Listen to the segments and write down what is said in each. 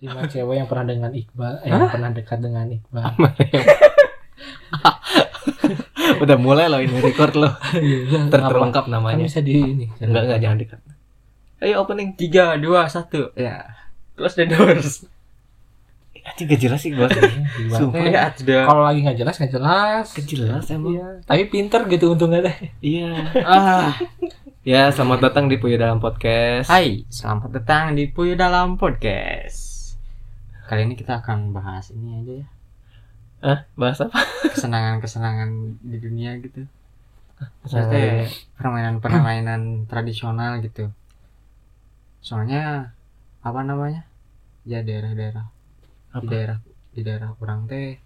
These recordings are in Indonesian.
lima cewek yang pernah dengan Iqbal eh, yang pernah dekat dengan Iqbal Udah mulai loh ini record loh. Iya, Ter- apa? Terlengkap kan namanya. bisa di ini Enggak enggak jangan dekat. Ayo opening. Tiga, dua, satu. ya Close the doors. Anjing gak jelas sih gua. Iqbal Sumpah. teh, Ya, kalau lagi nggak jelas nggak jelas Gak jelas emang. Iya. tapi pinter gitu untungnya deh Iya. Ah. Ya, selamat datang di Puyo Dalam Podcast. Hai, selamat datang di Puyo Dalam Podcast. Kali ini kita akan bahas ini aja ya. Ah, bahas apa? Kesenangan-kesenangan di dunia gitu. Maksudnya permainan-permainan tradisional gitu. Soalnya apa namanya? Ya daerah-daerah di Apa? daerah di daerah orang teh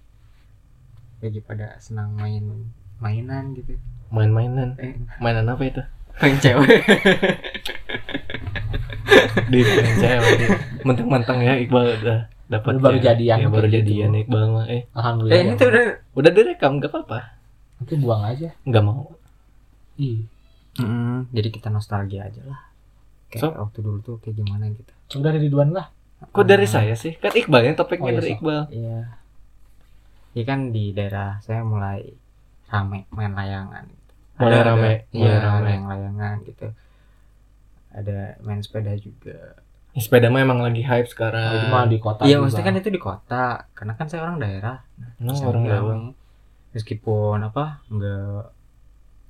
lagi pada senang main mainan gitu. Main-mainan. Eh, Mainan apa itu? main cewek. Di main cewek. Mentang-mentang ya Iqbal udah dapat Baru cewek. jadian Ya, baru gitu. jadian Iqbal mah. Eh, alhamdulillah eh ini ya. tuh udah udah direkam gak apa-apa. nanti buang aja Enggak mau. Ih, Mm, jadi kita nostalgia aja lah. Kayak So? waktu dulu tuh kayak gimana gitu. udah dari Ridwan lah Kok dari Ah, saya sih? Kan Iqbal yang topiknya Oh, iya, dari so. Iqbal. Iya. Iya kan di daerah saya mulai rame main layangan. Mulai Ada- rame, ada- mulai Iya, rame. yang layangan gitu. Ada main sepeda juga. Ya, sepeda mah emang lagi hype itu sekarang. mah di kota Iya, maksudnya kan itu di kota. Karena kan saya orang daerah. Nah, Bisa orang Jawa. Meskipun apa nggak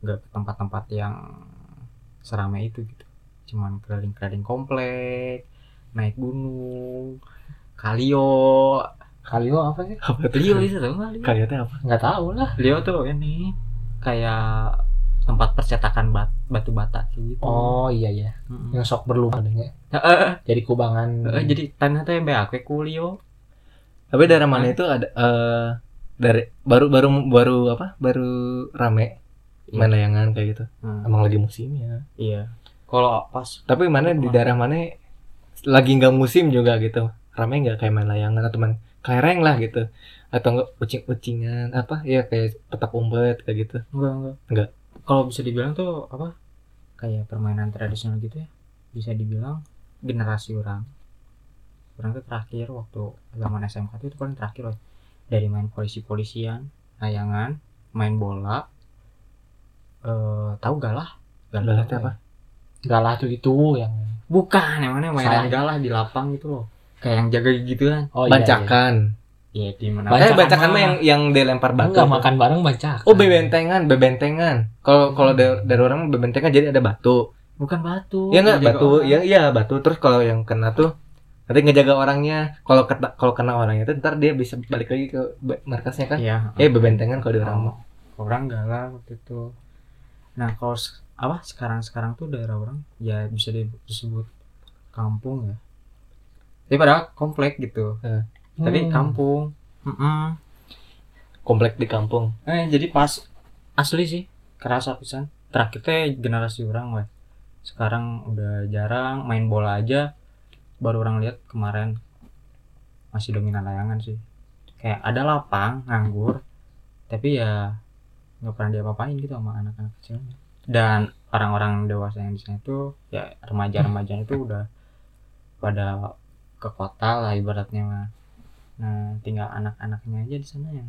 nggak ke tempat-tempat yang seramai itu gitu. Cuman keliling-keliling komplek, naik gunung, kalio. Kalio apa sih Apa tuh? Lio itu tau nggak Lio? Kalian apa? nggak tahu lah Lio tuh ini kayak tempat percetakan bat, batu bata kayak gitu. oh iya ya Mm-mm. yang sok berlubang adanya Heeh, jadi kubangan heeh, jadi tanah teh beak ku Lio. Tapi daerah mana itu ada eh dari baru baru baru apa? Baru rame Iya. main layangan kayak gitu. Hmm, Emang lagi musimnya. iya. Kalau pas Tapi mana di daerah mana lagi nggak musim juga gitu. Rame nggak kayak main layangan atau main kelereng lah gitu. Atau enggak ucing-ucingan apa? Ya kayak petak umpet kayak gitu. enggak enggak. Enggak. Kalau bisa dibilang tuh apa? Kayak permainan tradisional gitu ya. Bisa dibilang generasi orang. Orang tuh terakhir waktu zaman SMK itu paling terakhir loh. Dari main polisi-polisian, layangan, main bola. Eh, tahu galah? Galah tahu itu ya? apa? galah tuh itu yang Bukan, yang mana mainan Salah. galah di lapang gitu loh. Kayak yang jaga gituan. oh iya, Bancakan. Iya, di mana? Bancakan Eh bancakan mah. yang yang dilempar batu. enggak makan bareng bancakan Oh bebentengan, bebentengan. Kalau kalau dari, dari orang bebentengan jadi ada batu. Bukan batu. Ya enggak batu, orang. ya iya batu. Terus kalau yang kena tuh nanti ngejaga orangnya. Kalau kena kalau kena orangnya tuh ntar dia bisa balik lagi ke markasnya kan. Iya. Ya bebentengan kalau di orang mah. Oh, orang galah waktu itu. Nah, kalau apa sekarang-sekarang tuh daerah orang ya bisa di- disebut kampung ya. Tapi padahal komplek gitu. Eh. Tapi Hmm. kampung. Mm-mm. Komplek di kampung. Eh, jadi pas asli sih kerasa pisan. Terakhir teh generasi orang weh. Sekarang udah jarang main bola aja. Baru orang lihat kemarin masih dominan layangan sih. Kayak ada lapang nganggur, tapi ya nggak pernah diapa-apain gitu sama anak-anak kecilnya. Dan orang-orang dewasa yang di sana itu ya remaja-remaja itu udah pada ke kota lah ibaratnya mah. Nah, tinggal anak-anaknya aja di sana yang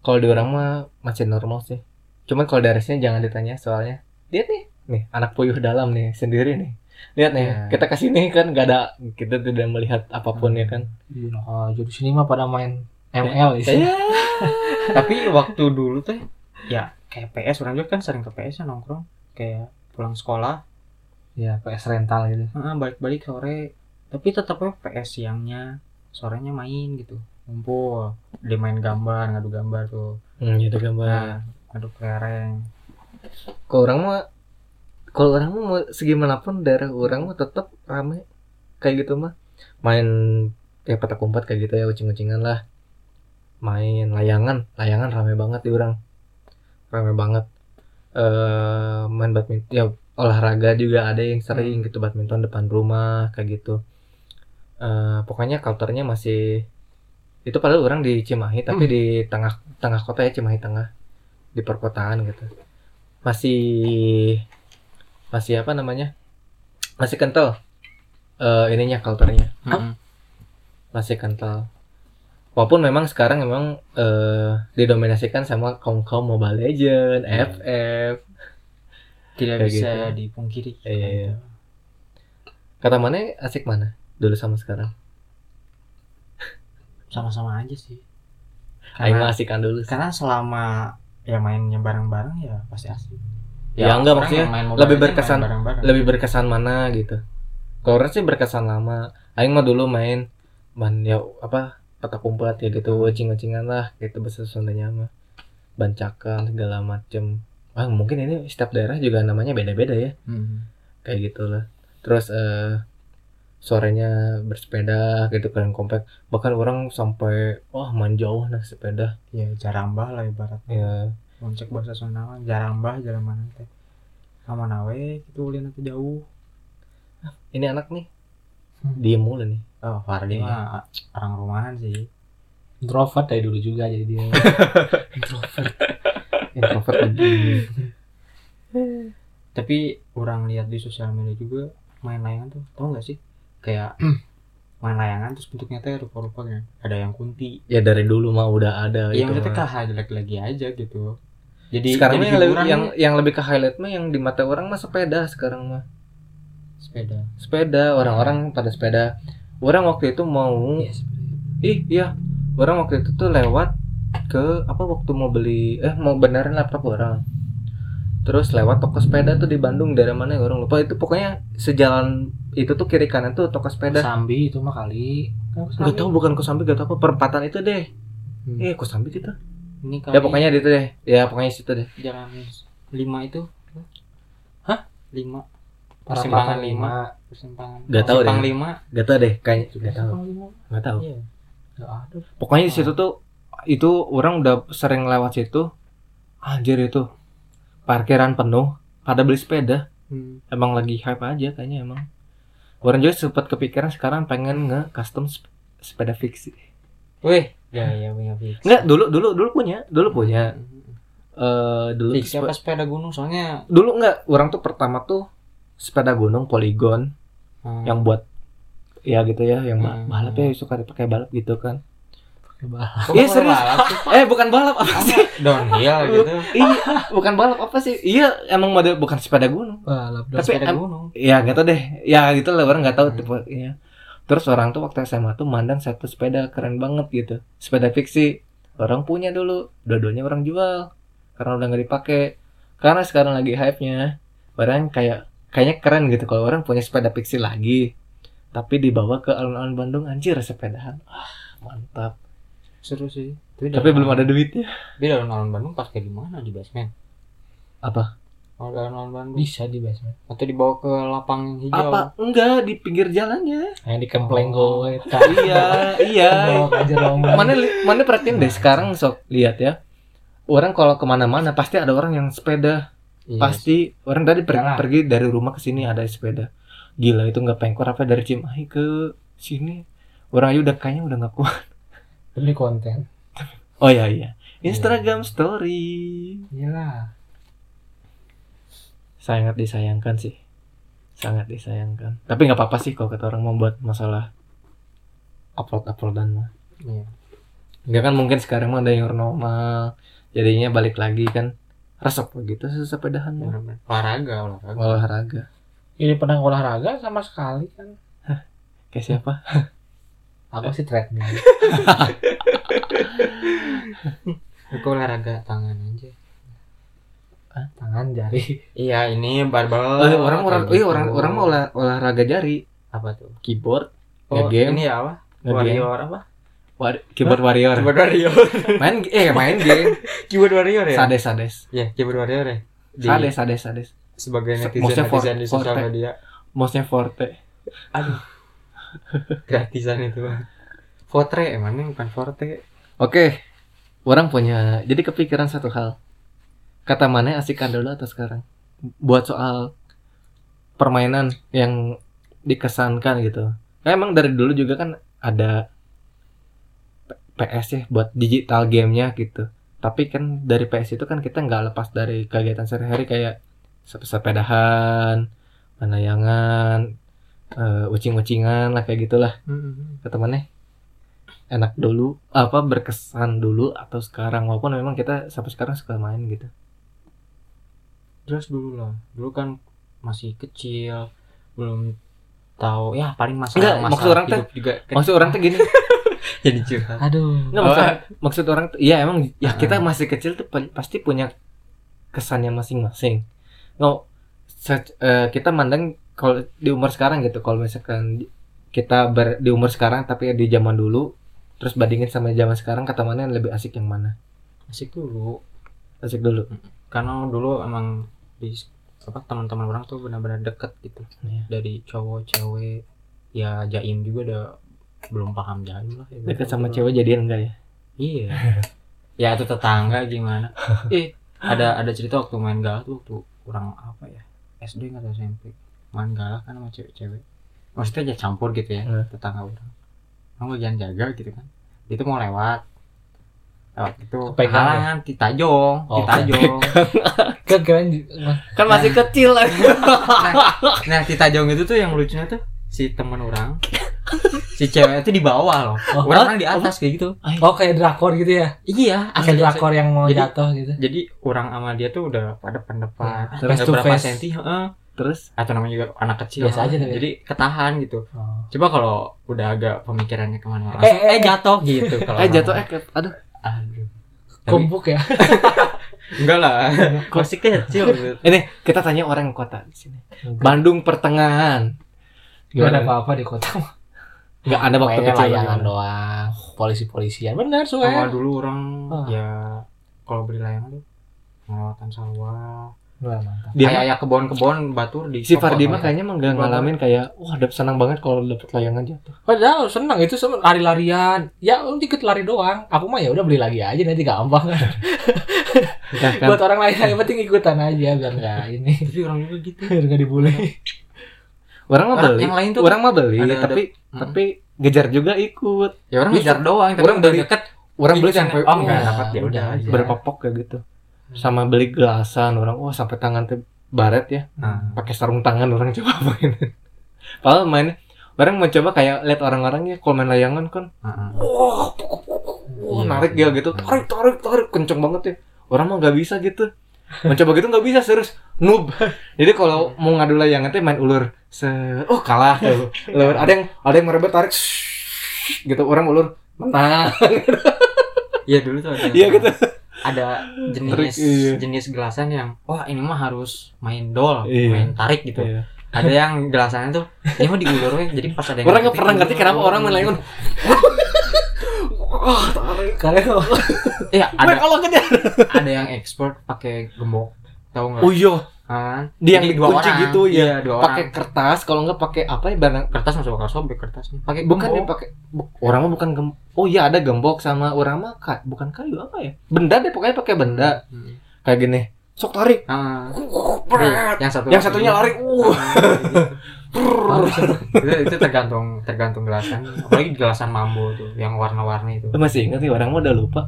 Kalau di orang mah masih normal sih. Cuman kalau dari sini jangan ditanya soalnya. Lihat nih, nih anak puyuh dalam nih sendiri nih. Lihat nih, Iya. kita ke sini kan gak ada kita tidak melihat apa pun ya kan. Iya, oh, jadi sini mah pada main ML sih Iya. tapi waktu dulu teh ya kayak PS orang juga kan sering ke PS ya nongkrong kayak pulang sekolah ya PS rental gitu heeh, balik-balik sore tapi tetapnya PS siangnya sorenya main gitu ngumpul dia main gambar ngadu gambar tuh Hmm, gitu gambar. nah ngadu kelereng Kalau orang mah kalau orang mah mau segimanapun daerah orang mah tetap rame kayak gitu mah. Main ya petak umpet kayak gitu ya ucing-ucingan lah. Main layangan, layangan rame banget di orang. Rame banget. Eh main badminton ya olahraga juga ada yang sering gitu badminton depan rumah kayak gitu. Eh pokoknya culture-nya masih itu padahal orang di Cimahi tapi di tengah tengah kota ya Cimahi tengah di perkotaan gitu masih masih apa namanya masih kental eh ininya culture-nya Heeh. masih kental walaupun memang sekarang memang eh, didominasikan sama kaum kaum Mobile Legend, FF. tidak Kayak bisa gitu. dipungkiri iya. Kata mana asik mana? Dulu sama sekarang. sama-sama aja sih Aing mah karena, asikan dulu. sih. karena selama ya mainnya bareng-bareng ya pasti asik Ya, enggak, orang maksudnya main lebih berkesan- main bareng-bareng. Lebih berkesan mana gitu. Kalau orang sih berkesan lama. Aing mah dulu main ban ya apa petak umpet ya gitu, wecing-wecingan lah gitu bahasa Sundanya mah. Bancakan segala macem. Ah, mungkin ini setiap daerah juga namanya beda-beda ya. Hmm. kayak gitulah terus eh sorenya bersepeda gitu kan kompak. Bahkan orang sampai wah main jauh nah sepeda. Ya jarang bah lah ibaratnya. Ya Loncek bahasa Sunda jarang bah jarang mana teh. Sama nawe itu ulin nanti jauh. Ini anak nih. Hmm. diem mulu nih. Oh Fardi Iya. mah orang rumahan sih. Introvert dari dulu juga jadi dia. Introvert. Introvert tapi orang lihat di sosial media juga main layangan tuh. Tau nggak sih kayak main layangan terus bentuknya teh rupa-rupa kan ada yang kunti. Ya dari dulu mah udah ada yang itu maksudnya mah. kah highlight lagi aja gitu. Jadi sekarang jadi yang lebih, yang yang lebih ke highlight mah yang di mata orang mah sepeda sekarang mah. Sepeda. Sepeda orang-orang pada sepeda. Orang waktu itu mau Iya, ih iya. Orang waktu itu tuh lewat ke apa waktu mau beli eh mau benerin laptop orang terus lewat toko sepeda tuh di Bandung dari mana ya orang lupa. Itu pokoknya sejalan itu tuh kiri kanan tuh toko sepeda. Sambi itu mah kali. Nggak tahu bukan Kosambi gak tahu apa perempatan itu deh. Hmm. eh Kosambi kita. Ini kali. ya pokoknya itu deh. Ya pokoknya situ deh. Jalan lima itu. Hah? lima. Persimpangan lima. persimpangan. Nggak tahu deh. lima. Gak tahu deh kayaknya gak tahu. gak tahu. Iya. Pokoknya di situ tuh itu orang udah sering lewat situ. Anjir itu parkiran penuh pada beli sepeda. Hmm. emang lagi hype aja kayaknya emang. Orang juga sempat kepikiran sekarang pengen nge custom sep- sepeda fiksi Wih, ya ya punya fix. nggak dulu dulu dulu punya dulu punya. Eh dulu siapa sepe- sepeda gunung? Soalnya dulu nggak orang tuh pertama tuh sepeda gunung poligon hmm, yang buat ya gitu ya yang Hmm. balap ya suka dipakai balap gitu kan kok Iya, serius. balap eh bukan balap apa sih? Downhill gitu. iya bukan balap apa sih? Iya emang mode bukan sepeda gunung. Balap Tapi sepeda em- gunung. ya nggak tahu deh. Ya gitu lah orang nggak tahu Hmm. tipe ya terus orang tuh waktu SMA tuh mandang satu sepeda keren banget gitu. Sepeda fiksi. Orang punya dulu dua-duanya orang jual karena udah nggak dipakai. Karena sekarang lagi hype nya orang kayak kayaknya keren gitu kalau orang punya sepeda fiksi lagi. Tapi dibawa ke alun-alun Bandung anjir sepedahan ah mantap Seru sih. Tapi, tapi belum ada duitnya. Tapi dalam alun Bandung pakai di mana di basement? apa? Oh, dalam alun Bandung. bisa di basement. Atau dibawa ke lapang hijau. apa? Enggak di pinggir jalannya. Yang di kempleng Oh. gue iya iya. Mana mana perhatiin deh sekarang sok lihat ya. Orang kalau ke mana-mana pasti ada orang yang sepeda. Iya pasti orang tadi per- Iyalah. pergi dari rumah ke sini ada sepeda. Gila itu nggak pengkor apa dari Cimahi ke sini? Orang aja udah kayaknya udah nggak kuat demi konten. Oh iya iya. Instagram story. Iyalah. Sangat disayangkan sih. Sangat disayangkan. Tapi nggak apa-apa sih kalau kata orang membuat masalah upload uploadan mah. Iya. nggak kan mungkin sekarang mah ada yang normal. Jadinya balik lagi kan resep begitu sepedahan mah. Bener-bener. Olahraga, olahraga. olahraga. Ini pernah olahraga sama sekali kan? Kayak siapa aku sih treadmill Aku olahraga tangan aja. tangan jari Iya, ini barbel. oh, orang orang iya gitu. orang orang mau olah- olahraga jari apa tuh? keyboard Oh, Nge-game. ini ya apa? Warrior apa? War- keyboard warrior Keyboard warrior. main eh main game Keyboard warrior ya? sades sades Ya, keyboard warrior ya. Di, sades sades sades sebagai Se- netizen maksudnya for- netizen di sosial media. mouse-nya forte Aduh. Gratisan itu. Forte emangnya bukan forte. oke orang punya jadi kepikiran satu hal kata mana asikan dulu atau sekarang buat soal permainan yang dikesankan gitu Nah, emang dari dulu juga kan ada PS ya buat digital gamenya gitu tapi kan dari PS itu kan kita nggak lepas dari kegiatan sehari-hari kayak sep- sepedahan penayangan eh, ucing-ucingan lah kayak gitulah. Kata mana? Enak dulu apa berkesan dulu atau sekarang? Walaupun memang kita sampai sekarang suka main gitu. Jelas dulu lah. Dulu kan masih kecil belum tahu. Ya paling masalah Enggak, masalah maksud orang hidup juga kan. maksud orang tuh gini. Jadi curhat. Aduh. Nggak, Oh. maksud, maksud orang tuh iya emang ya kita Ah. masih kecil tuh pa- pasti punya kesannya masing-masing. Nggak se- eh, kita mandang kalau di umur sekarang gitu kalau misalkan kita ber, di umur sekarang tapi di zaman dulu terus bandingin sama zaman sekarang kata mana yang lebih asik yang mana? Asik dulu. Asik dulu? Karena dulu emang di apa teman-teman orang tuh benar-benar deket gitu. Iya. dari cowok cewek ya jaim juga udah belum paham jaim lah ya. deket sama cewek jadian enggak ya? Iya. Ya itu tetangga gimana? Eh ada ada cerita waktu main galak tuh waktu orang apa ya SD nggak SMP main galak kan sama cewek-cewek. Maksudnya aja campur gitu ya Hmm. tetangga orang. Orang bagian jaga gitu kan. Dia tuh mau lewat. Lewat itu Kepegang ya? halangan titajong Oh, titajong Kan keren kan masih kecil. Lah nah titajong itu tuh yang lucunya tuh si teman orang. Si cewek itu di bawah loh. Oh, orang, di atas kayak gitu. Oh kayak drakor gitu ya? iya Kayak drakor yang mau Jadi- jatuh gitu. jadi orang sama dia tuh udah pada pendepan Ya, face to berapa face. senti heeh. Terus atau namanya juga anak kecil Biasa aja ya. jadi ketahan gitu Oh. coba kalau udah agak pemikirannya ke mana Eh, eh, eh, jatuh gitu kalau eh jatuh eh ke- aduh aduh Kumpuk ya? enggak lah masih kecil gitu. ini kita tanya orang kota di sini Bandung pertengahan Gimana apa-apa di kota mah. nggak ada waktu Mainnya kecil layangan doang. Polisi-polisian. Benar, soalnya. dulu orang Ah. ya kalau beli layangan tuh melewatan sawah Wah, mantap. Dia kayak ya kebon-kebon batur di si Fardi mah kayaknya mah Bawa- ngalamin kayak wah dapet senang banget kalau dapet layangan jatuh Padahal senang itu lari-larian. Ya lu dikit lari doang. Aku mah ya udah beli lagi aja nanti gampang kan. Kan Buat orang lain yang penting ikutan aja biar nggak ini tapi orang juga gitu biar nggak dibully. orang mah Orang- beli yang lain tuh orang mah beli ada- ada- tapi Hmm. tapi ngejar juga ikut ya orang Iya, ngejar doang tapi orang udah beli- deket orang beli sampai oh, enggak wah, dapat ya udah aja. berapa pok kayak gitu sama beli gelasan orang wah sampai tangan tuh baret ya. Nah, pakai sarung tangan orang coba main. Padahal main orang mau coba kayak lihat orang-orang ya kalau main layangan kan. Heeh. wah wah narik ya gitu. Tarik tarik tarik. Kenceng banget ya. Orang mah nggak bisa gitu. Mencoba gitu nggak bisa serius. Noob. Jadi kalau mau ngadu layangan teh main ulur. Se oh kalah. Tuh ulur. Ada yang ada yang merebet tarik. Gitu. Orang ulur menang. Iya dulu tuh iya gitu ada jenis Trik, iya. jenis gelasan yang wah ini mah harus main dol, Iya. main tarik gitu. Iya. Ada yang gelasannya tuh ini mah diulur jadi pas ada yang orang nggak pernah ngerti kenapa orang main layangan wah tarik Kalian Iya, ada ada kalau ada yang expert pakai gembok. Tahu nggak? oh iya Kan? dia yang dikunci orang. gitu ya Iya, dua pakai kertas kalau nggak pakai apa ya barang Kertas masuk bakal sobek kertasnya. Pakai bukan dia gembok. pakai orang mah bukan gem oh iya ada gembok sama orang mah ka- bukan kayu apa ya benda deh pokoknya pakai benda Hmm. kayak gini sok tarik Ah, Berat. yang satu yang satunya lari uh Ah, itu, itu tergantung tergantung gelasan apalagi gelasan mambo tuh yang warna-warni itu masih ingat sih orang mah udah lupa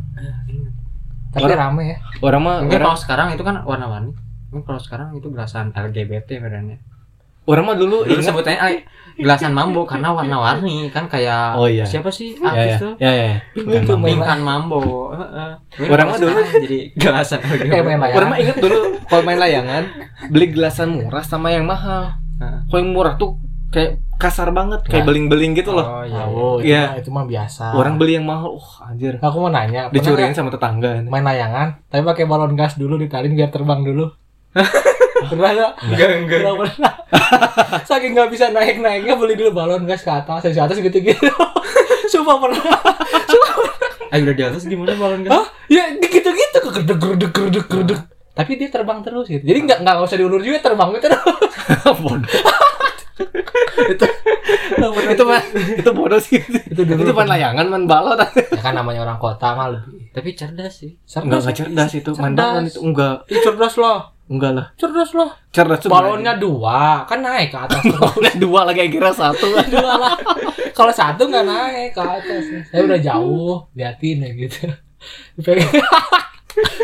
tapi Orang- rame ya. orang mah orang, kalau sekarang itu kan warna-warni mungkin kalau sekarang itu gelasan LGBT badannya orang mah dulu dulu ingat sebutnya ah, gelasan mambo karena warna-warni kan kayak Oh, iya. siapa sih ya artis ya tuh ya ya, ya. Itu main Pinkan Mambo. Heeh. Orang mah dulu- jadi gelasan Eh, orang mah ingat dulu kalau main layangan beli gelasan murah sama yang mahal Heeh. kalau yang murah tuh kayak kasar banget kayak Nah. beling-beling gitu loh Oh iya. Oh, itu, Iya. mah, itu mah biasa. orang beli yang mahal uh anjir Aku mau nanya, dicuriin sama tetangga main layangan, tapi pakai balon gas dulu ditalin biar terbang dulu. pernah nggak? Enggak enggak. Pernah pernah. Saking nggak bisa naik naiknya beli dulu balon gas ke atas, dari atas gitu gitu. Sumpah pernah. Eh udah di atas gimana balon gas? Hah? Ya gitu gitu kegedek gerdek gerdek gerdek. Tapi dia terbang terus gitu. Jadi nggak nggak usah diulur juga terbang gitu. bodoh itu itu mah itu bodoh sih itu dulu. itu main layangan main balon ya kan namanya orang kota mah lebih Tapi cerdas sih. enggak enggak cerdas itu balon itu enggak Ih, cerdas loh. Enggak lah Cerdas loh. cerdas tuh Balonnya dua, kan naik ke atas. balonnya dua lagi yang kira satu dua lah. Kalau satu nggak naik ke atas. Saya udah jauh, liatin ya gitu.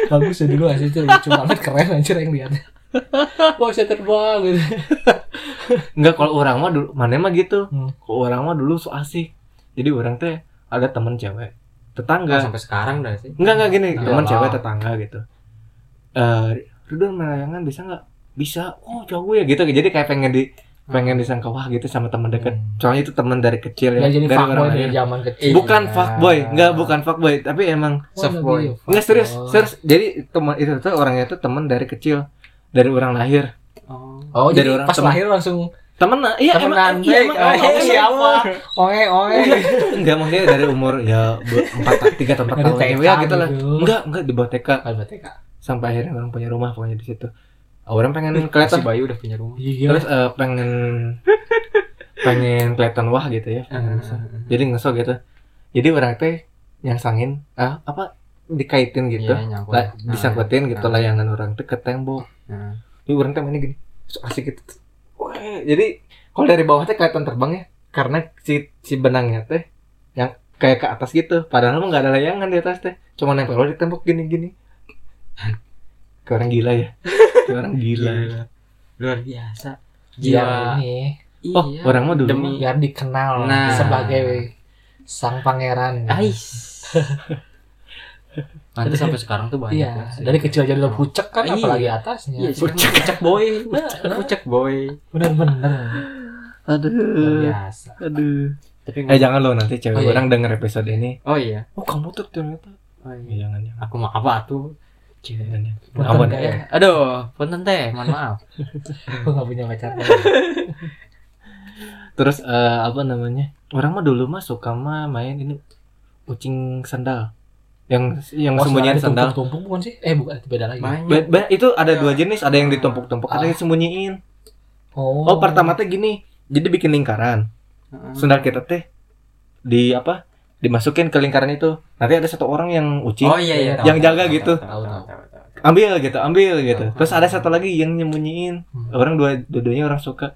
Bagus ya dulu hasil itu lucu banget keren anjir yang lihat. Wah bisa terbang gitu. enggak kalau orang mah dulu mana mah gitu Hmm. kalau orang mah dulu so asik jadi orang teh ada temen cewek tetangga sampai sekarang dah sih. enggak enggak gini Nah, temen lah. cewek tetangga gitu eh Ridwan main layangan bisa nggak bisa oh jago ya gitu jadi kayak pengen di pengen disangka wah gitu sama teman dekat Hmm. soalnya itu teman dari kecil ya Ya jadi dari orang dari lain zaman kecil. bukan Ya. fuckboy enggak bukan fuckboy tapi emang Oh, Soft lebih boy. fuckboy. enggak serius serius jadi teman itu tuh orangnya tuh teman dari kecil dari orang lahir Oh. Oh, Dari jadi orang pas temen. lahir langsung temen iya temenan emang iya emang baik. emang- Eh, siapa? Oe oe. enggak maksudnya dari umur ya empat tiga atau empat tahun TK ya gitu lah gitu. enggak enggak di bawah TK TK. Sampai akhirnya orang punya rumah pokoknya di situ orang pengen kelihatan Si Bayu udah punya rumah. Iya. terus eh, pengen pengen kelihatan wah gitu ya pengen bisa. jadi ngesok gitu jadi orang teh nyangsangin ah apa dikaitin gitu Iya, nyangkut. lah, Nah, disangkutin gitu nah. layangan orang tuh ke tembok Nah. jadi orang teh mainnya gini so asik gitu Wah, jadi kalau dari bawah teh kelihatan terbang ya karena si si benangnya teh yang kayak ke atas gitu padahal mah nggak ada layangan di atas teh cuma nempel di tembok gini gini kayak orang gila ya kayak orang gila Gila. Luar biasa. Biar Jiwa. ini oh Iya. orang mah dulu Demi biar dikenal Nah. sebagai sang pangeran. Ais. Nanti sampai sekarang tuh banyak. Iya, sih. dari kecil aja udah pucek kan Iya. apalagi atasnya. Iya, sih, pucek boy. Pucek boy. Bener-bener luar aduh biasa. aduh Tapi eh jangan lo nanti cewek Oh, iya. orang denger episode ini Oh iya. oh kamu tuh ternyata Oh, Eh, iya. jangan jangan Aku mau apa tuh? Jangan Ampun. Ya. Aduh, punten teh, mohon maaf. Aku gak punya pacar. terus eh, apa namanya orang mah dulu mah suka mah main ini kucing sandal yang yang Oh, sembunyiin sandal Tumpuk-tumpuk bukan sih? Eh bukan, itu beda lagi. Ba- ba- itu ada Ya. dua jenis ada yang ditumpuk-tumpuk ada Ah. yang sembunyiin Oh. oh pertama teh gini jadi bikin lingkaran Heeh. sandal kita teh di apa dimasukin ke lingkaran itu nanti ada satu orang yang ucing Oh iya iya. tahu, Yang tahu, jaga tahu, gitu. tahu, tahu, tahu, tahu, tahu. ambil gitu ambil gitu terus ada satu lagi yang nyembunyiin Hmm. orang dua dua-duanya orang suka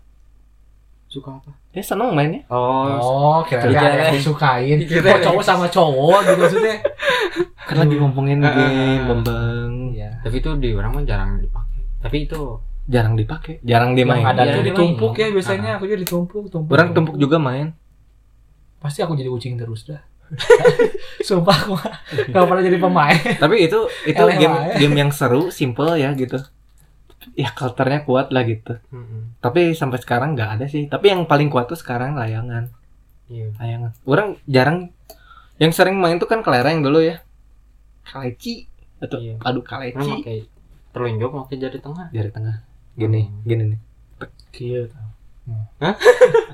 Suka apa? dia seneng mainnya Oh, Oh, kira Kira- ada yang disukain. Kira- Oh, cowok sama cowok gitu maksudnya. kan lagi ngomongin game Iya. tapi itu di orang mah jarang dipakai. Tapi itu jarang dipakai jarang dimain ada tuh dimainin. ditumpuk ya biasanya aku juga ditumpuk, tumpuk. orang tumpuk juga main Pasti aku jadi kucing terus dah. Sumpah aku gak pernah jadi pemain. tapi itu itu Eleh game game yang seru simple ya gitu ya kalternya kuat lah gitu Mm-mm. tapi sampai sekarang nggak ada sih tapi yang paling kuat tuh sekarang layangan Iya. layangan orang jarang yang sering main tuh kan kelereng dulu ya kaleci atau aduh Orang kaleci pakai telunjuk pakai jari tengah. dari tengah gini Hmm. gini nih Gitu.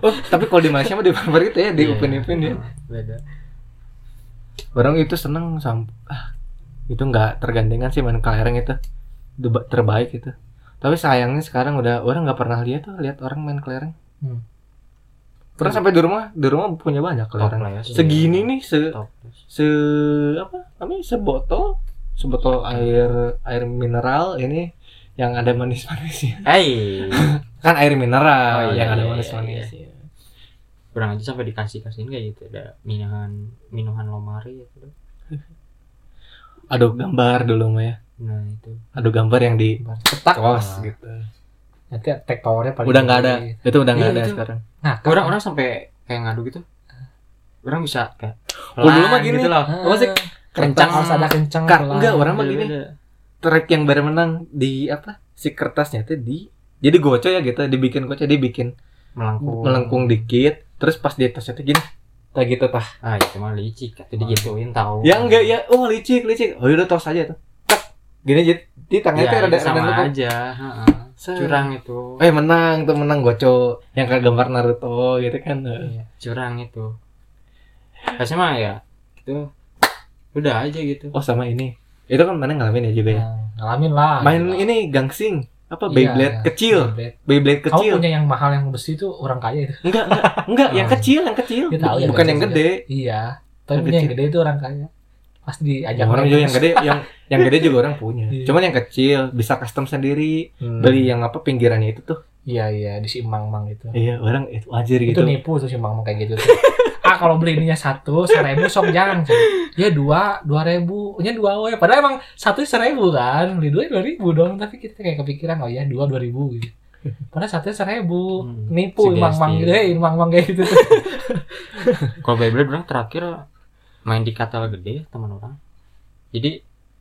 oh tapi kalau di Malaysia mah di barbar itu ya di Iya. upin upin ya Beda. Orang itu seneng sam ah itu nggak tergantikan sih main kelereng itu. Terbaik itu. Tapi sayangnya sekarang udah orang nggak pernah lihat tuh lihat orang main kelereng. Hmm. pernah sampai di rumah di rumah punya banyak kelereng. ya. segini nih se Top. se apa namanya sebotol sebotol air air mineral ini yang ada manis-manisnya. Eh, kan air mineral Oh, iya, yang ada iya, manis-manisnya kurang aja sampai dikasih kasihin kayak gitu ada minuman minuman lomari gitu. aduh gambar dulu mah ya Nah, itu. aduh gambar yang di Cetak. kos Ah. gitu Nanti tag powernya paling udah nggak ada gede. itu udah nggak Iya, ada itu. sekarang Nah, Orang-orang sampai kayak ngadu gitu. Orang bisa kayak Oh, dulu mah gini. gitu loh. Ah, apa sih? kencang harus ada kencang. Pelan. enggak orang mah gini track yang baru menang di apa si kertasnya tuh di jadi goco ya gitu dibikin goco dibikin melengkung. melengkung dikit terus pas di atasnya tuh gini kayak gitu tah Ah, itu mah licik. Itu digituin tahu. ya enggak ya oh licik licik oh udah tos aja tuh tak gini jadi di tangannya tuh Ya, rada itu sama rada aja. Curang itu. eh menang tuh menang goco yang kayak gambar Naruto gitu kan Iya. Curang itu. Biasanya mah ya itu udah aja gitu. oh sama ini itu kan mana ngalamin ya juga ya Nah, ngalamin lah. main Gila. ini gangsing apa Iya, Beyblade iya. kecil Beyblade. Beyblade Kamu kecil punya yang mahal yang besi itu orang kaya itu. enggak enggak enggak yang Oh. kecil yang kecil Dia tahu ya, bukan yang juga. gede Iya. Tapi Yang punya yang gede itu orang kaya. Pasti diajak orang juga yang gede yang yang gede juga orang punya Iya. cuman yang kecil bisa custom sendiri Hmm. beli yang apa pinggirannya itu tuh Iya iya di si Mang Mang itu. iya orang itu Itu gitu nipu tuh si Mang Mang kayak gitu. ah kalau beli ininya satu seribu sok jangan. Ya dua dua ribu, nya dua we. Padahal emang satu seribu kan, beli dua dua ribu dong. Tapi kita kayak kepikiran oh ya dua dua ribu gitu. Padahal satu seribu, Hmm, nipu. Mang Mang gitu, eh, Mang Mang kayak gitu tuh. Kalau Beyblade orang terakhir main di katal gede teman orang jadi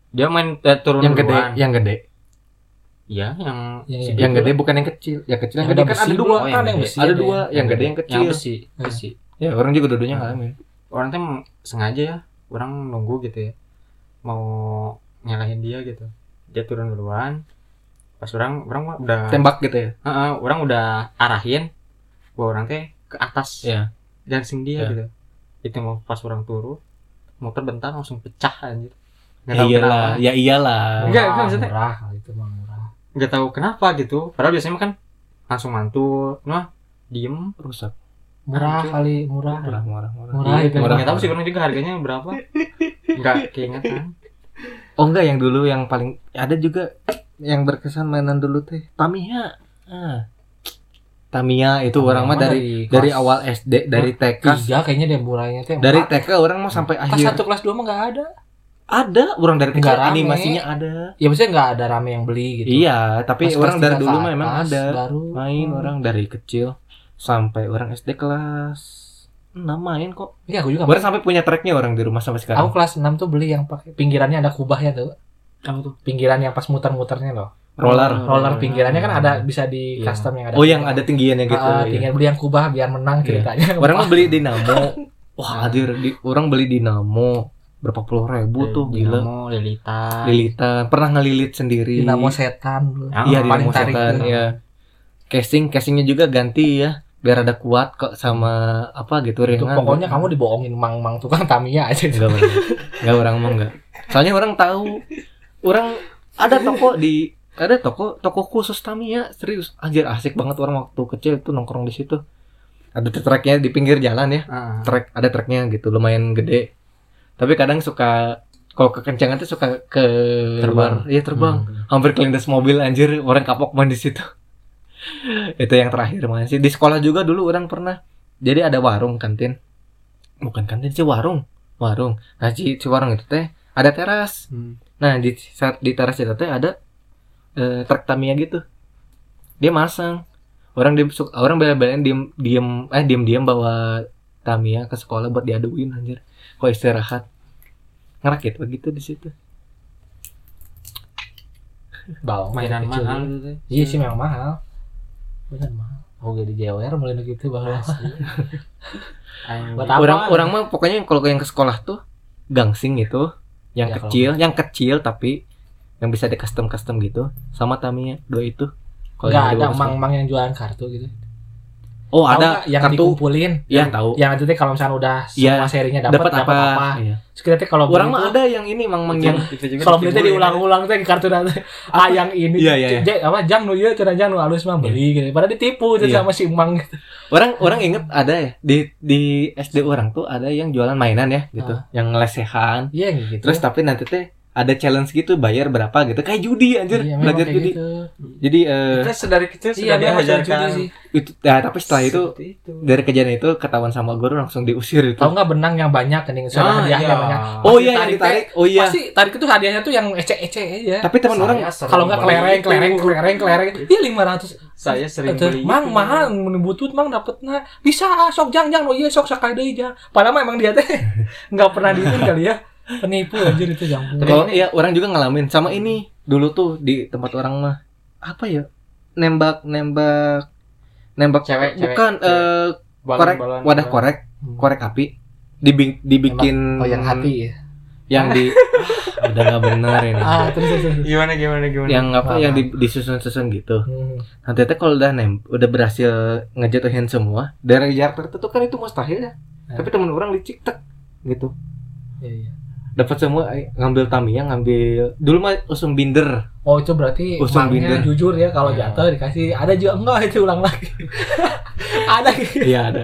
dia main eh, turun yang gede duluan. yang gede iya yang Yang- si yang yang gede bukan yang kecil yang kecil yang, Yang gede kan ada dua, Oh, yang kan yang gede. besi ada dua yang- yang gede yang yang kecil besi besi ya orang juga dua-duanya ngalamin orang tuh sengaja ya orang nunggu gitu ya. Mau nyalahin dia gitu. Dia turun duluan. Pas orang orang udah tembak gitu ya? Heeh, orang udah arahin bahwa orang teh ke atas Iya. dancing dia Iya. gitu. Itu mau pas orang turun motor bentar langsung pecah anjir. Nggak ya iyalah kenapa. ya iyalah. Enggak, Murah, kan maksudnya- murah itu mah murah. Nggak tahu kenapa gitu. Padahal biasanya kan langsung mantul nah diem. Rusak murah kali murah. Murah murah murah. Murah Iya, itu. murah. nggak tahu sih orang juga harganya berapa. Nggak keingetan. Oh enggak yang dulu yang paling ada juga yang berkesan mainan dulu teh. Tamiya. Ah. Tamiya itu orang mah dari dari kelas. awal SD dari TK tiga kayaknya dia murahnya teh dari. TK orang mau sampai kelas akhir. satu kelas dua mah nggak ada. Ada orang dari kecil rame. animasinya ada. Ya maksudnya nggak ada rame yang beli gitu. Iya tapi Pas orang dari dulu mah emang ada. baru. Main Hmm. orang dari kecil sampai orang SD kelas 6 main kok. Iya aku juga orang sampai punya tracknya orang di rumah sampai aku sekarang kelas 6 tuh beli yang pakai pinggirannya ada kubahnya tuh apa tuh? Pinggiran yang pas muter-muternya loh roller. Roller pinggirannya kan ada bisa di Iya. custom yang ada. Oh yang ada tinggiannya gitu. Ah, iya. tinggal beli yang kubah biar menang Iya. ceritanya. Orang mau beli dinamo. Wah hadir. Di orang beli dinamo. Berapa puluh ribu tuh gila. Dinamo, Lilita lilitan pernah ngelilit sendiri. Dinamo setan iya paling dinamo setan ya casing casingnya juga ganti ya biar ada kuat kok sama apa gitu Itu ringan. pokoknya kamu dibohongin mang-mang tukang Tamiya aja enggak orang enggak orang mah enggak. Soalnya orang tahu. Orang ada toko di ada toko toko khusus Tamiya serius. Anjir asik banget orang waktu kecil itu nongkrong di situ. Ada tracknya di pinggir jalan ya. Ah, track ada tracknya gitu lumayan gede. Tapi kadang suka kalau kekencangan tuh suka ke Terbang. iya terbang. Hmm. hampir kelindas mobil anjir. Orang kapok main di situ itu yang terakhir main sih. Di sekolah juga dulu orang pernah. Jadi ada warung kantin. Bukan kantin sih warung. Warung. Nah si, si warung itu teh ada teras. Hmm. nah di saat di teras itu teh ada eh, truk Tamiya gitu. Dia masang. Orang diem suka- orang bela-belain diem diem eh diem diem bawa Tamiya ke sekolah buat diaduin anjir. Kok istirahat. Ngerakit begitu di situ. Bawang mainan mahal gitu. teh. Iya sih memang mahal. Bener mahal. Oh jadi JWR mulai gitu bahwa Buat gitu. apa? orang orang mah pokoknya kalau yang ke sekolah tuh gangsing itu yang Ya, kecil yang kecil tapi yang bisa di custom custom gitu sama Tamiya dua itu Kalau ada mang-mang yang jualan kartu gitu. Oh Tahu ada nggak yang kartu dikumpulin. Iya, tahu. Yang nanti kalau misalnya udah Iya, semua serinya dapat apa, apa. Iya. Teh kalau orang mah ada yang ini mang mang Itu- yang itu juga kalau beli diulang-ulang teh kartu nanti ah yang ini Iya, iya, iya. Apa jang nu ieu cenah jang nu alus mah beli gitu pada ditipu tuh Iya. sama si Mang gitu. orang orang inget ada ya di di SD orang tuh ada yang jualan mainan ya gitu Ah. yang lesehan iya gitu terus tapi nanti teh ada challenge gitu bayar berapa gitu. Kayak judi anjir. Iya, belajar judi. gitu. jadi eh, Kita sedari kecil iya sudah kayak diajarkan. judi sih. Itu ya tapi setelah itu itu. dari kejadian itu ketahuan sama guru langsung diusir itu. Tahu nggak benang yang banyak kening Ah, hadiahnya iya. banyak. Oh Pasti iya yang tarik ditarik. Oh iya. pasti tarik itu hadiahnya tuh yang ece-ece aja. Tapi teman orang kalau nggak kelereng kelereng kelereng kelereng. Iya lima ratus. Saya sering beli mang itu. mahal menebutut mang dapetnya bisa ah, sok jang jang. Oh iya sok sakai deui jang padahal mah emang dia teh nggak pernah diin kali ya penipu anjir itu jang kalau iya orang juga ngalamin sama ini dulu tuh di tempat orang mah apa ya nembak nembak nembak Cewek, cewek, bukan cewek. eh, Balon- korek balon- wadah balon. korek korek api dibi- dibikin oh yang hati ya yang di Ah, udah nggak benar ini ah terus terus terus. gimana gimana gimana yang apa Apa? yang di- disusun-susun gitu Hmm. nanti teh kalau udah nem udah berhasil ngejatuhin semua dari jarak tertentu kan itu mustahil ya Ya. tapi temen orang licik tek gitu Iya, iya. Dapat semua eh, ngambil Tamiya ngambil dulu mah usum binder Oh itu berarti Usung mangnya binder. jujur ya kalau Iya. jatuh dikasih ada juga enggak itu ulang lagi ada gitu. iya ada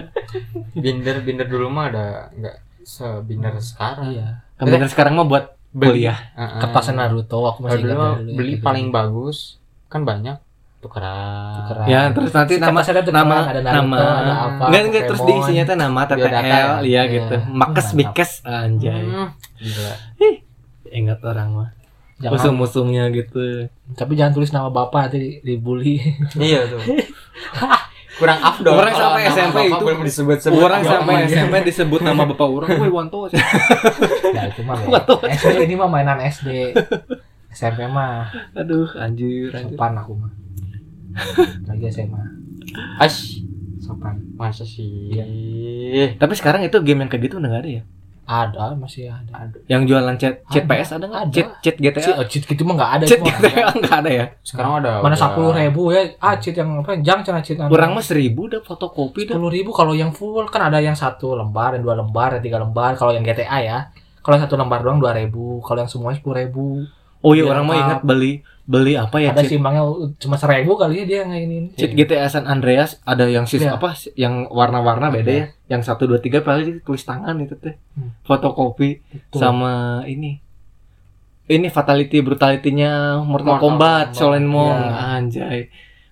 binder binder dulu mah ada nggak sebinder sekarang iya binder sekarang mah buat kuliah Heeh. kertas Naruto aku masih dulu ingat mah dulu ya, beli gitu. paling bagus kan banyak tukeran Tukeran. ya terus nanti Si nama tuh nama ada Naruto, nama ada apa, enggak enggak terus diisinya tuh nama TTL ya? iya gitu makes mikes anjay Hmm, gila ingat orang mah Jangan- musuh-musuhnya gitu tapi jangan tulis nama bapak nanti di- dibully iya tuh kurang afdol Orang sampai SMP itu- belum disebut-sebut Orang Ya, sampai. SMP disebut nama bapak orang, woi Wanto. Ya itu mah. SD ini mah mainan SD. SMP mah Aduh, anjir, anjir. sopan aku mah. Lagi SMA Ash sopan. masa sih Tapi sekarang itu game yang kayak gitu udah gak ada ya? Ada masih ada. Yang jualan chat chat Ada, PS ada nggak? ada. Chat chat GTA. oh, cheat gitu mah nggak ada. Chat GTA nggak ada. ada ya? sekarang ada Mana sepuluh ribu ya? Ah cheat yang apa? Jang cina cheat. Kurang mah seribu udah fotokopi dah. sepuluh ribu kalau yang full kan ada yang satu lembar, yang dua lembar, yang tiga lembar. Kalau yang GTA ya, kalau satu lembar doang dua ribu. Kalau yang semuanya sepuluh ribu. Oh iya Biar orang mah ingat beli beli apa ya? ada simbangnya cuma seribu kali ya dia ngainin. cheat GTA San Andreas ada yang sis Iya. apa yang warna-warna beda ya? Yang satu dua tiga paling tulis tangan itu teh. Hmm. Fotokopi sama ini. Ini fatality brutality-nya Mortal, Mortal Kombat, Kombat. Shaolin Monk, Iya. anjay.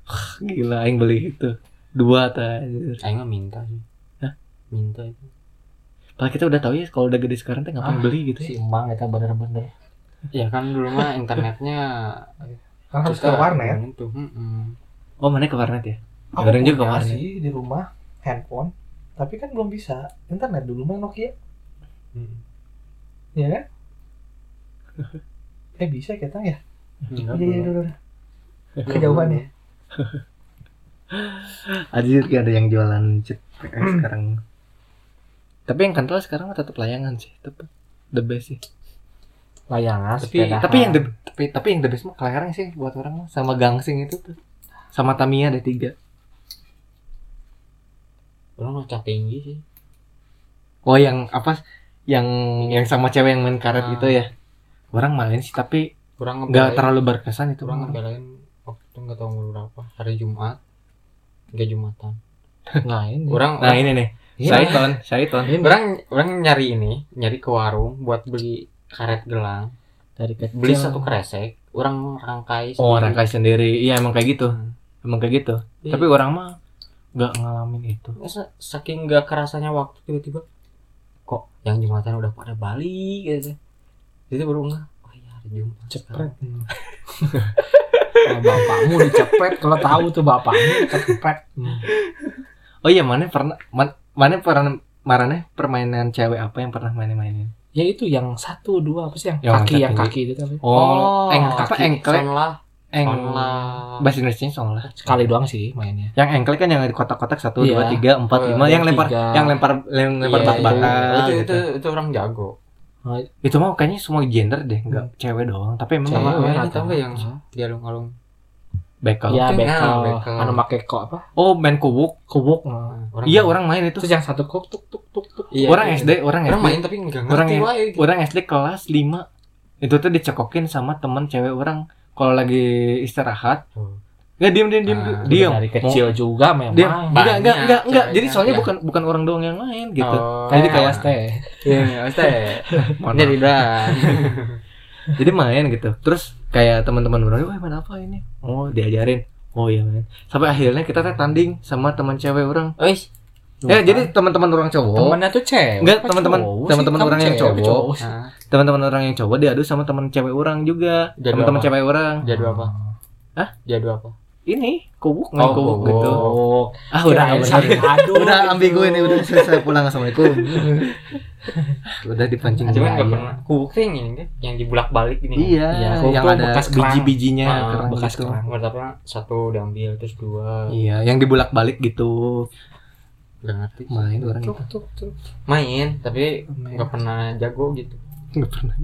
Wah, gila aing beli itu. Dua tah. Aing mah minta sih Hah? minta itu Padahal kita udah tahu ya kalau udah gede sekarang teh ngapain Ah, beli gitu ya. Si Emang itu bener-bener. Ya kan dulu mah internetnya Kan harus ke warnet. gimana tuh mm-mm. Oh, mana ke warnet ya? Aku Kadang juga punya warnet. sih di rumah handphone, tapi kan belum bisa internet dulu mah Nokia, Mm. ya kan? eh bisa kita ya? Iya iya belum. dulu. Kejauhan ya. Anjir ada yang jualan chip PS sekarang. Tapi yang kental sekarang tetap layangan sih, tetap the best sih. Layangan, Tapi sepedahan. tapi yang the tapi, tapi yang the best mah kelereng sih buat orang mah sama gangsing itu tuh. Sama Tamiya ada tiga. orang ngecak tinggi sih Oh yang apa? Yang yang sama cewek yang main karet Ah. gitu ya. Orang main sih tapi kurang nggak terlalu berkesan itu. kurang mah. ngebelain waktu itu nggak tahu umur berapa hari Jumat nggak Jumatan Nah ini. orang Nah ini nih, Iya. Saiton, Saiton. Orang orang nyari ini nyari ke warung buat beli karet gelang dari kecil. beli satu kresek orang rangkai Oh sendiri. rangkai sendiri, iya emang kayak gitu, emang kayak gitu. Iya. Tapi orang mah nggak ngalamin itu. Masa saking nggak kerasanya waktu tiba-tiba kok yang jumatan udah pada balik gitu jadi baru nggak oh iya hari jumat cepet. Bapakmu dicepet, kalau tahu tuh bapakmu cepet. Hmm. Oh iya, mana pernah man, mana pernah marane permainan cewek apa yang pernah mainin-mainin? Ya itu yang satu dua apa sih yang Yang kaki yang kaki. itu tapi Oh, eng apa engklek? Sonlah. Eng Sonlah. bahasa Indonesia song lah. sekali doang sih mainnya. Yang engklek kan yang di kotak-kotak satu, Iya. dua, tiga, empat, Oh, lima, iya, yang lempar, yang lempar, yang lempar Iya, bata-bata. itu, gitu. itu itu orang jago Itu mah kayaknya semua gender deh, nggak cewek doang. Tapi emang Cewek, sama nggak yang di alung-alung bekel. Ya bekel, nah, bekel. anu make kok apa? Oh, main kubuk. Kubuk. nah. Iya, orang main itu. Terus yang satu kok tuk tuk tuk tuk. Iya, orang itu. SD, orang orang SD. main tapi nggak Orang ngerti yang- wae gitu. Orang SD kelas 5 Itu tuh dicekokin sama temen cewek orang Kalau lagi istirahat Oh. Nggak diem diem diem Ah, diem Dari kecil juga memang. Diem. Enggak, enggak, enggak, enggak. Jadi soalnya Ya. bukan bukan orang doang yang main gitu. Oh. Jadi kayak teh. Iya, Mas Teh. Mohon Jadi maaf. Jadi main gitu. Terus kayak teman-teman orang, "Wah, main apa ini?" Oh, diajarin. Oh iya main. Sampai akhirnya kita teh tanding sama teman cewek orang. Wis. Ya, jadi teman-teman orang cowok, temennya tuh cewek. Enggak, teman-teman- teman-teman orang yang cowok. Nah, teman-teman orang yang cowok diadu sama teman cewek orang juga. Teman-teman cewek orang. jadu apa? Hah? Jadu apa? Ini kubuk main Oh, kubuk kubuk. gitu. Oh, Ah, udah kirain bener. saling adu. udah ambigu ini udah selesai pulang assalamualaikum udah dipancing Cuma nggak iya. pernah. Kubuk yang ini yang dibulak balik ini. iya Iya, yang ada bekas biji-bijinya Ah, kerang bekas gitu. kerang. Mertapnya satu diambil terus dua. iya yang dibulak balik gitu Gak ngerti. sih. main orang Tuk, itu tuk, tuk. Main, tapi nggak pernah jago gitu. nggak pernah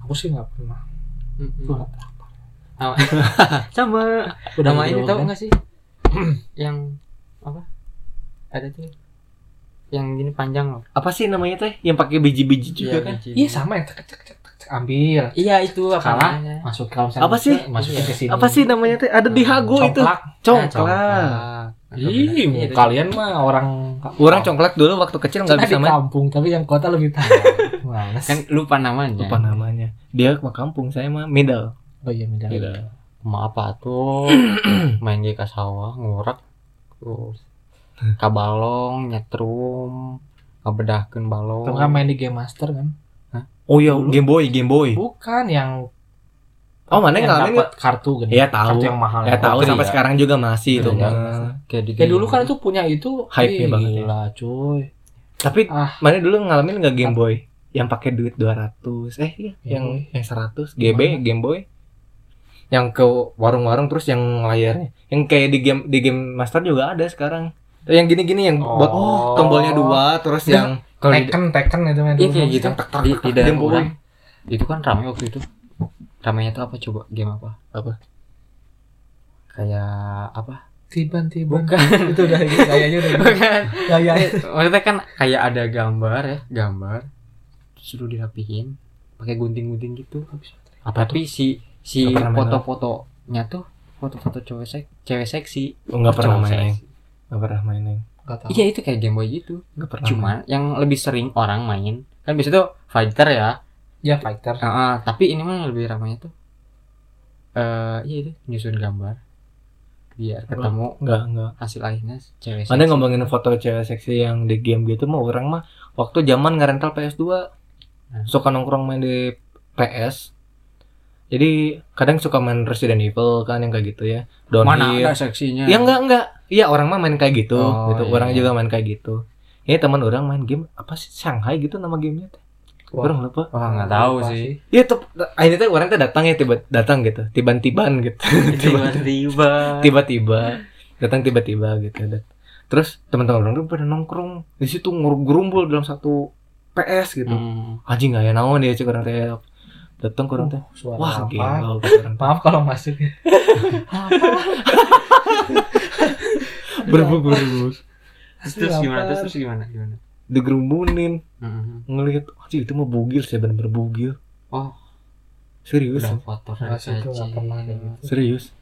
Aku sih nggak pernah. Sama- Sama. Udah Sama ini gitu, tahu kan? nggak sih? yang apa? Ada tuh yang gini panjang loh. apa sih namanya teh yang pakai biji-biji juga kan biji. Iya sama yang cek cek cek cek, ambil. Iya itu apa Salah. namanya? Masuk kalau misalnya Apa sih? Masukin Iya. ke sini. apa sih namanya teh ada di hago itu Congklak. congklak Ih, Iya, kalian mah orang orang congklak dulu waktu kecil nggak bisa main kampung, tapi yang kota lebih tahu. Kan lupa namanya. lupa namanya dia ke kampung saya mah middle Oh iya, beda. Iya. Ma apa tuh main di sawah ngurak terus kabalong nyetrum ngabedahkeun balong nggak main di Game Master kan? oh iya Dulu. game boy game boy Bukan yang Oh, mana yang ngalamin dapat kartu gini. Iya, tahu. Kartu yang mahal. Ya tahu Putri, sampai ya. sekarang juga masih itu Iya, mah. kayak di Kayak dulu kan itu punya itu ih, banget ya. Gila, cuy. Tapi Ah. mana dulu ngalamin nggak Game Boy yang pakai duit 200 eh iya, yang yang 100 Gimana? GB Game Boy yang ke warung-warung terus yang layarnya yang kayak di game di game master juga ada sekarang. Yang gini-gini yang buat Oh. tombolnya dua terus Ya. yang kalau Tekken, Tekken itu main iya kayak gitu. Tak, tak, tak, di, tak, di orang. Itu kan ramai waktu itu. Ramainya tuh apa coba? Game apa? Apa? kayak apa? Tiban-tiban. bukan. Itu udah kayaknya udah bukan. Gaya. maksudnya kan kayak ada gambar ya gambar. Suruh dirapihin pakai gunting-gunting gitu. Apa tuh? Tapi si si main foto-fotonya tuh foto-foto cewek sek cewek seksi. Oh, nggak pernah main nggak pernah main iya itu kayak game boy gitu. Nggak pernah cuman yang lebih sering orang main kan biasanya tuh fighter ya. Ya fighter. Ah, ah, tapi ini mah lebih ramainya tuh eh iya itu nyusun gambar. Biar ketemu main. nggak nggak. hasil akhirnya cewek seksi. ngomongin foto cewek seksi yang di game gitu mah orang mah waktu zaman ngerental PS2 Nah. suka nongkrong main di PS. Jadi kadang suka main Resident Evil kan yang kayak gitu ya. mana Downhill. ada seksinya Ya enggak enggak. Iya orang mah main kayak gitu. Oh, gitu. iya. Orang juga main kayak gitu. Ini teman orang main game apa sih Shanghai gitu nama gamenya teh. Orang lupa. wah nggak tahu Lupa sih Iya tuh akhirnya tuh orang tuh datang ya tiba datang gitu. Tiban-tiban gitu. tiba-tiba tiba-tiba datang tiba-tiba gitu terus teman-teman orang tuh pada nongkrong di situ ngerumbul dalam satu PS gitu Hmm. anjing nggak ya naon dia cek orang teh datang ke orang teh. Oh, suara wah gila. Maaf kalau masuk ya. berbuk terus gimana? Terus, terus gimana? Gimana? Digerumunin Mhm. ngelihat anjing itu mah bugil saya benar-benar bugil. Oh. Serius? Udah foto kayak gitu. serius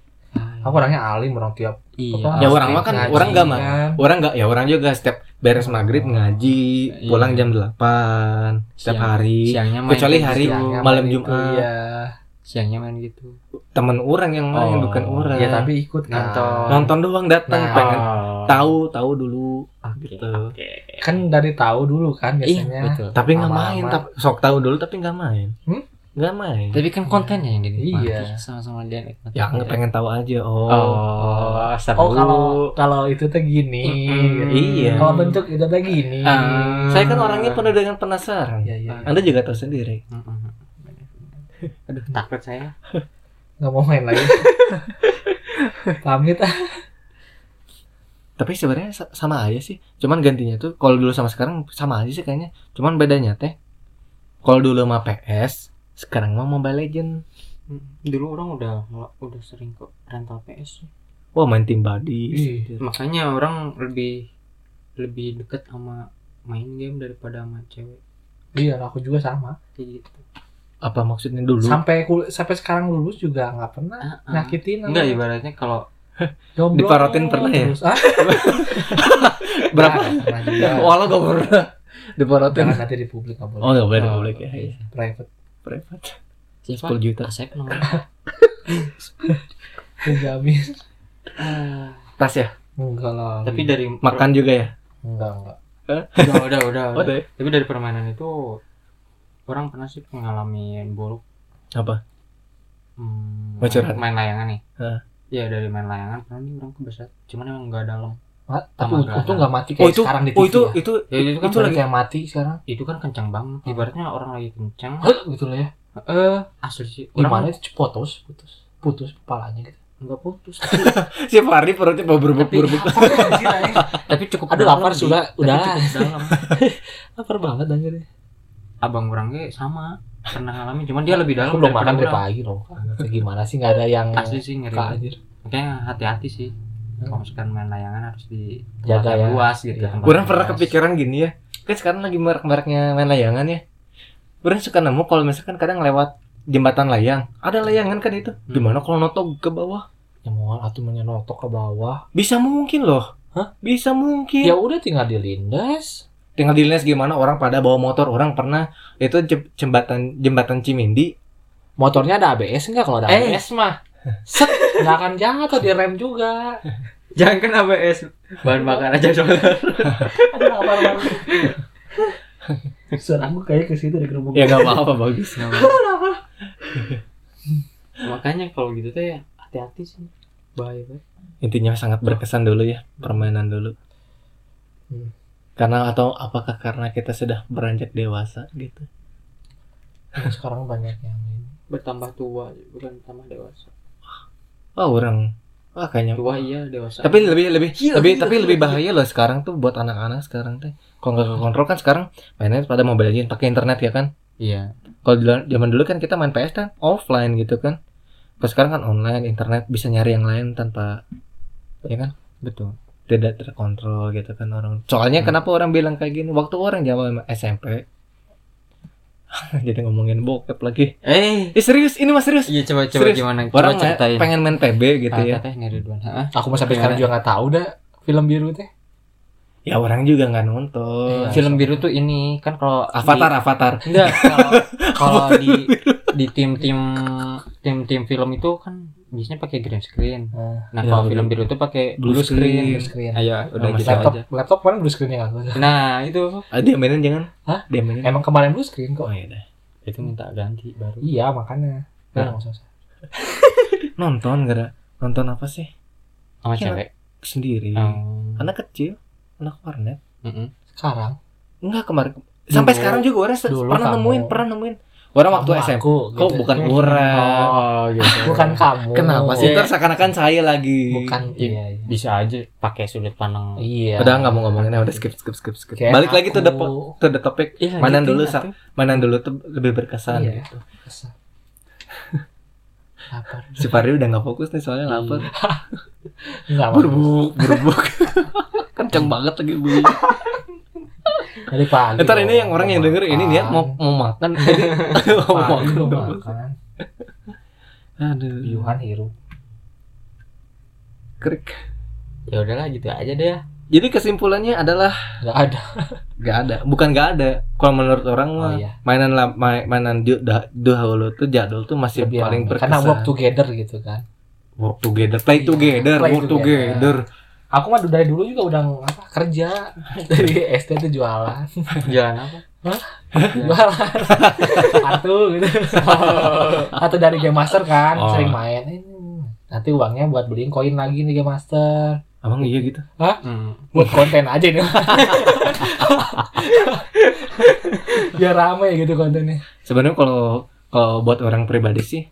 Aku orangnya alim orang tiap iya apa, Ya, orang mah kan- ngaji orang nggak mah. kan. orang nggak ya orang juga setiap beres maghrib ngaji Iya. pulang jam 8 setiap Siang- hari siangnya main kecuali kayak hari gitu. Siangnya malam main itu, Jumat. Iya. siangnya main gitu temen orang yang main Oh. bukan orang Ya tapi ikut kan. Nonton. nonton doang datang Nah. pengen Oh. tahu tahu dulu Oke, gitu. oke. Kan dari tahu dulu kan Iya, biasanya. betul. tapi nggak main tapi sok tahu dulu tapi nggak main Hmm? Nggak main Tapi kan kontennya yang dinikmati Iya. sama-sama dia nikmati. ya nggak pengen tahu aja oh, Oh, seru. Oh kalau kalau itu tuh gini. Gitu. Iya. Kalau bentuk itu tuh gini. Ah. saya kan orangnya penuh dengan penasaran Iya iya. anda juga tahu sendiri Mm-mm. Aduh, takut saya. Nggak mau main lagi. Pamit ah. tapi sebenarnya sa- sama aja sih cuman gantinya tuh kalau dulu sama sekarang sama aja sih kayaknya cuman bedanya teh kalau dulu mah PS sekarang mah Mobile Legend Mm, Dulu orang udah udah sering kok rental PS. wah main tim body Iya. Makanya orang lebih lebih deket sama main game daripada sama cewek Iya, aku juga sama. kayak gitu. apa maksudnya dulu Sampai kul- sampai sekarang lulus juga nggak pernah Ah, ah. nyakitin. Enggak ibaratnya kalau Jomblo Diparotin pernah ya? terus. Ah, berapa nggak pernah juga. walau gak pernah diparotin Jangan nanti di publik nggak boleh. oh nggak boleh di publik ya iya. Private. Private siapa 10 juta. Asep namanya. Dijamin. Ah, tas ya Enggak lah. tapi dari makan juga ya enggak enggak. udah udah udah, oh udah. deh Tapi dari permainan itu orang pernah sih ngalamin buruk apa hmm, curhat? main layangan nih. Iya dari main layangan pernah nih orang kebeset. Cuman emang nggak dalam. Tapi Sama untung enggak. nggak mati oh kayak itu sekarang di TV oh itu ya. itu Ya itu kan Itu lagi- yang mati sekarang. itu kan kencang banget. Ibaratnya orang lagi kencang. Heh, gitu lah ya. Eh asli sih. Gimana Orang itu putus, putus. Putus kepalanya gitu. nggak putus. siapa hari perutnya mau berbuk Tapi- berbuk tapi cukup Aduh, dalam, lapar Di. sudah. Udah. Lapar banget anjir. Abang orang ge sama pernah ngalamin. Cuman dia lebih dalam. Aku belum makan dari pagi loh. Gimana sih nggak ada yang Asli sih ngeri. Makanya hati-hati sih. Kalau misalkan main layangan harus di Jaga tempat yang ya. luas gitu. Iya. tempat orang yang pernah kepikiran gini ya kan sekarang lagi merak-meraknya main layangan ya orang suka nemu kalau misalkan kadang lewat jembatan layang ada layangan kan itu Hmm. gimana kalau notok ke bawah Ya mau atuh menyenotok ke bawah. bisa mungkin loh Hah? bisa mungkin Ya udah tinggal dilindas. tinggal dilihat gimana orang pada bawa motor orang pernah itu jem- jembatan jembatan Cimindi Motornya ada ABS enggak? Kalau ada Eh. ABS mah set nggak akan jatuh di rem juga. Jangan kan ABS bahan bakar aja soalnya. Lapar banget. Suara aku kayak ke situ di kerubuk. ya nggak apa-apa bagus makanya kalau gitu teh hati-hati sih bahaya banget intinya sangat berkesan dulu ya permainan dulu Hmm. karena atau apakah karena kita sudah beranjak dewasa gitu sekarang banyak yang ini bertambah tua bukan tambah dewasa oh orang. Ah kayaknya tua iya dewasa tapi lebih lebih Gila, lebih gila, tapi gila. lebih bahaya loh sekarang tuh buat anak-anak sekarang teh. Kalau nggak kontrol kan sekarang mainnya pada mobile legend pakai internet ya kan? Iya. Kalau zaman dulu kan kita main PS kan offline gitu kan. Kalau sekarang kan online internet bisa nyari yang lain tanpa ya kan? Betul. Tidak terkontrol gitu kan orang. Soalnya Hmm. kenapa orang bilang kayak gini? Waktu orang zaman SMP jadi ngomongin bokep lagi. Eh. Eh serius? Ini mas serius? Iya coba coba Serius. gimana? Coba orang ceritain. pengen main PB gitu ya. Teh Ridwan Heeh. aku mau sampai sekarang juga nggak tahu dah film biru teh. Ya orang juga nggak nonton. Iya. film biru tuh ini kan kalau Avatar Avatar. Di, enggak kalau kalau di di tim tim tim tim film itu kan biasanya pakai green screen. Nah, nah Ya, kalau blue- film biru tuh pakai blue blue screen, blue screen. ayo udah Sama gitu laptop. aja. Laptop kemarin blue screen yang aku nah itu. Ah, dia mainin jangan. Hah? dia mainin emang kemarin blue screen oh kok iya deh. itu minta ganti baru. Iya makanya. Nah. Nah, usah. nonton gara. Nonton apa sih? Sama cewek. Sendiri. Oh. anak kecil. Anak warnet. Mm-mm. sekarang? Enggak kemarin. Sampai Dulu- sekarang juga orang dulu pernah kamu- nemuin pernah nemuin orang waktu Kamu, SMP aku, kok gitu. bukan orang? Oh gitu. Bukan kamu. Kenapa sih? Iya. ntar seakan-akan saya lagi. Bukan. Iya iya, bisa aja pakai sudut pandang. Iya. Udah nggak mau ngomongin udah skip skip skip skip. Kayak balik lagi tuh the aku. po- to the topic. Iya, mainan gitu, dulu atuh. sa. Mainan dulu tuh lebih berkesan Iya. gitu. Kesel. lapar. Si Fahri udah nggak fokus nih soalnya lapar. Nggak mau berbuk berbuk kenceng banget lagi bunyi dari pagi ntar ini yang orang yang denger ini niat mau mau makan ini mau makan. aduh. Yuhan hirup. Krik. Ya udahlah gitu aja deh. Ya jadi kesimpulannya adalah nggak ada. Nggak ada. Bukan nggak ada. Kalau menurut orang oh mah iya. mainan la- ma- mainan dahulu tuh jadul tuh masih Lebih paling rame. berkesan. karena work together gitu kan. Work together play Iya, together play work together. together aku mah dari dulu juga udah apa kerja. Dari SD tuh jualan. Jalan apa? Jualan. Satu gitu. Atau dari game master kan Oh. sering main. Nanti uangnya buat beliin koin lagi nih game master. Abang iya gitu. Hmm. buat konten aja nih. Biar rame gitu kontennya. Sebenarnya kalau kalau buat orang pribadi sih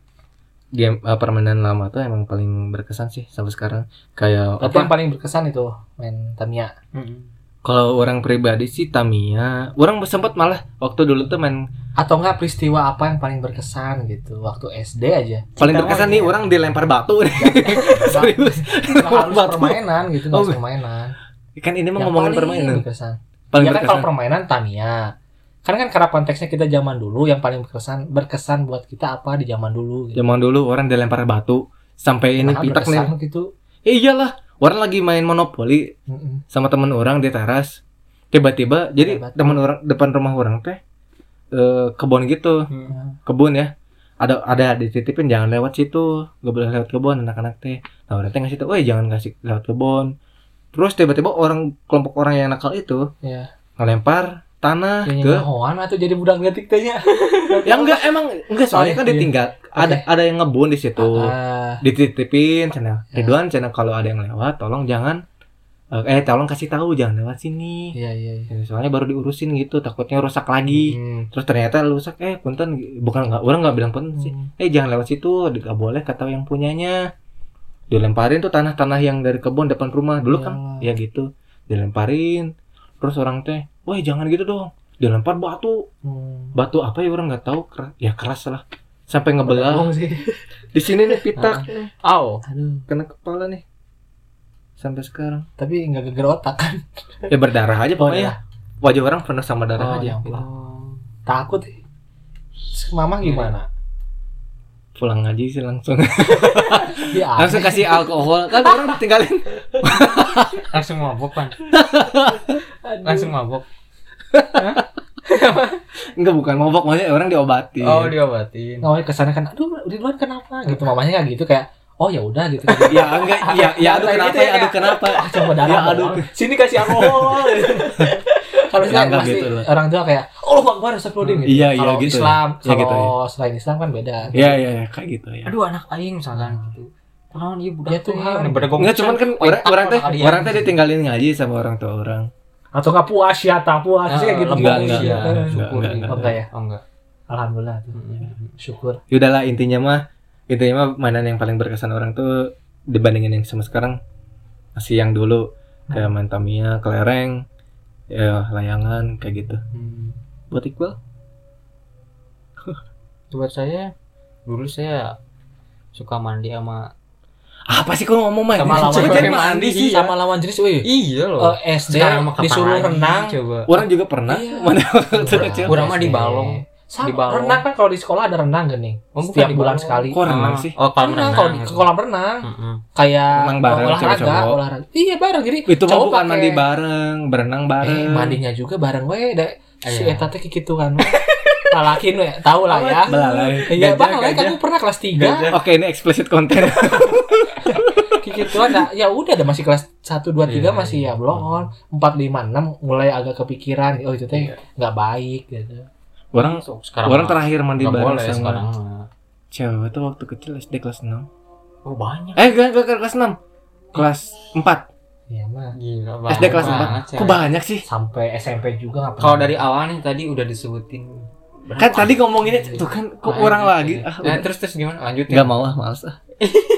game eh, permainan lama tuh emang paling berkesan sih sampai sekarang. Kayak tapi apa? yang paling berkesan itu main Tamiya? Mm-mm. kalau orang pribadi sih Tamiya. Orang sempat malah waktu dulu tuh main atau enggak peristiwa apa yang paling berkesan gitu? Waktu SD aja. Paling Cinta berkesan nih orang dilempar batu nih. Serius. Harus Batu. permainan gitu Oh, harus permainan. kan ini mah ngomongin paling permainan. berkesan. Paling ya kan kalau berkesan. permainan Tamiya kan kan karena konteksnya kita zaman dulu yang paling berkesan berkesan buat kita apa di zaman dulu gitu. zaman dulu orang dilempar batu sampai ini Nah, pitak nih. gitu. Eh, iyalah orang lagi main monopoli Mm-mm. sama temen orang di teras. Tiba-tiba jadi teman orang depan rumah orang teh eh, kebun gitu. Kebun ya. Ada ada dititipin jangan lewat situ gak boleh lewat kebun anak-anak teh. Nah orang teh ngasih tau eh jangan kasih lewat kebun. Terus tiba-tiba orang kelompok orang yang nakal itu ya ngelempar tanah yang ke nyahoan atau jadi budak detik tehnya ya enggak emang enggak soalnya Oh, kan iya. ditinggal ada ada yang ngebun di situ. Ah, dititipin channel Ya. Ridwan channel kalau ada yang lewat tolong jangan eh tolong kasih tahu jangan lewat sini. Iya iya iya. Soalnya baru diurusin gitu takutnya rusak lagi. Hmm. terus ternyata rusak eh punten bukan nggak orang nggak bilang punten sih. Hmm. eh jangan lewat situ nggak boleh kata yang punyanya. Dilemparin tuh tanah-tanah yang dari kebun depan rumah dulu kan? Ya. ya gitu. Dilemparin terus orang teh wah jangan gitu dong. Dilempar batu. Hmm. batu apa ya orang nggak tahu. Keras ya keras lah. Sampai ngebelah. Di sini nih pitak. Au. aduh. Kena kepala nih. Sampai sekarang. Tapi nggak geger otak kan? Ya berdarah aja Oh, pokoknya. wajah orang penuh sama darah Oh, aja. ya gitu. takut. Sih mama gimana pulang ngaji sih langsung. Dia langsung kasih alkohol. Kan orang tinggalin. Langsung mabok kan. Langsung mabok. enggak bukan mabok. Maksudnya orang diobati Oh, diobatin. awalnya ke sana kan aduh Ridwan kenapa? Gitu. Mamanya nggak gitu kayak oh ya udah gitu. Ya enggak. Ya ya aduh Kayak kenapa gitu ya? ya, aduh kenapa? Ah coba darah Ya, ya, aduh. sini kasih alkohol Harusnya Nggak pasti gitu lah. orang tua kayak oh lu akbar astagfirullahaladzim gitu. Iya, iya, kalau gitu. Islam, Ya, kalau gitu, selain Islam kan beda. Iya iya iya, kayak gitu ya. aduh anak aing misalkan gitu Kunaon ieu budak Ya gua Enggak cuman kan orang orang teh orang teh ditinggalin ngaji sama orang tua orang. Atau nggak puas ya, tak puas kayak gitu. enggak, Iya. enggak, Iya. enggak, syukur enggak, gitu. enggak. Oh, enggak ya? oh enggak Alhamdulillah tuh. Syukur. Yaudahlah intinya mah intinya mah mainan yang paling berkesan orang tuh dibandingin yang sama sekarang masih yang dulu kayak main Tamiya, kelereng, ya layangan kayak gitu. Hmm. Buat Iqbal? buat saya dulu saya suka mandi sama Apa sih kok ngomong main? Sama lawan Coba jenis, mandi sih. sama lawan jenis, wih. iya loh Eh, SD disuruh renang. coba Orang juga pernah Iya. mana. Kurang mah di balong. Sama, Di balong. renang kan kalau di sekolah ada renang gini. Oh, bukan Setiap di bulan sekali. Kok renang Ah. sih? oh kolam Renang renang kalau di ke kolam renang kayak Renang bareng, olahraga, cowok-cowok. olahraga. Iya bareng jadi Itu cowok bukan pakai- mandi bareng, berenang bareng. Eh, mandinya juga bareng we da, si Iya. eta teh kitu kan. Lalakin we, tahu lah ya. Belalai. Iya, gajah. kamu pernah kelas 3 Oke, ini explicit content. Kikituan nah, ya udah ada masih kelas 1 2 3 Iya, masih iya. ya belum 4 5 6 mulai agak kepikiran oh itu teh nggak baik gitu. Orang So, sekarang orang mah terakhir mandi bareng boleh sama sekarang cewek tuh waktu kecil SD kelas 6. oh banyak Eh, enggak, enggak kelas 6. Kelas 4. Iya mah. gila SD kelas banget, 4. cewek. Kok banyak sih? Sampai SMP juga nggak pernah. kalau dari awal nih tadi udah disebutin Kan tadi ngomonginnya tuh kan kok gitu lagi. ya. Ah, nah, terus terus gimana lanjutin Enggak mau ah, males ah.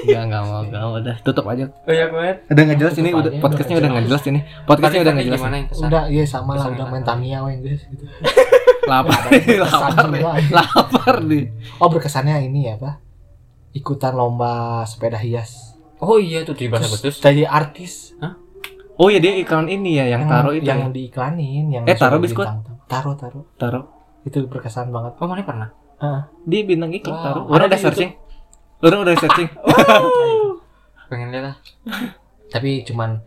Enggak, enggak mau, enggak mau. Udah, tutup aja. banyak banget Udah enggak jelas ini, udah podcastnya udah enggak jelas ini. Podcastnya udah enggak jelas. udah iya sama lah udah main apa? Tamiya we guys gitu. Lapar, Kesan lapar, juga. lapar nih. Oh berkesannya ini ya pak ikutan lomba sepeda hias. oh iya tuh di bahasa betus jadi artis Oh ya dia iklan ini ya yang taruh itu. yang ya? diiklanin yang Eh, taruh biskuit? taruh taruh Taruh. itu berkesan banget oh mana pernah Dia bintang iklan Wow, taruh. ada Orang udah di searching. Orang udah searching. pengen lihat lah tapi cuman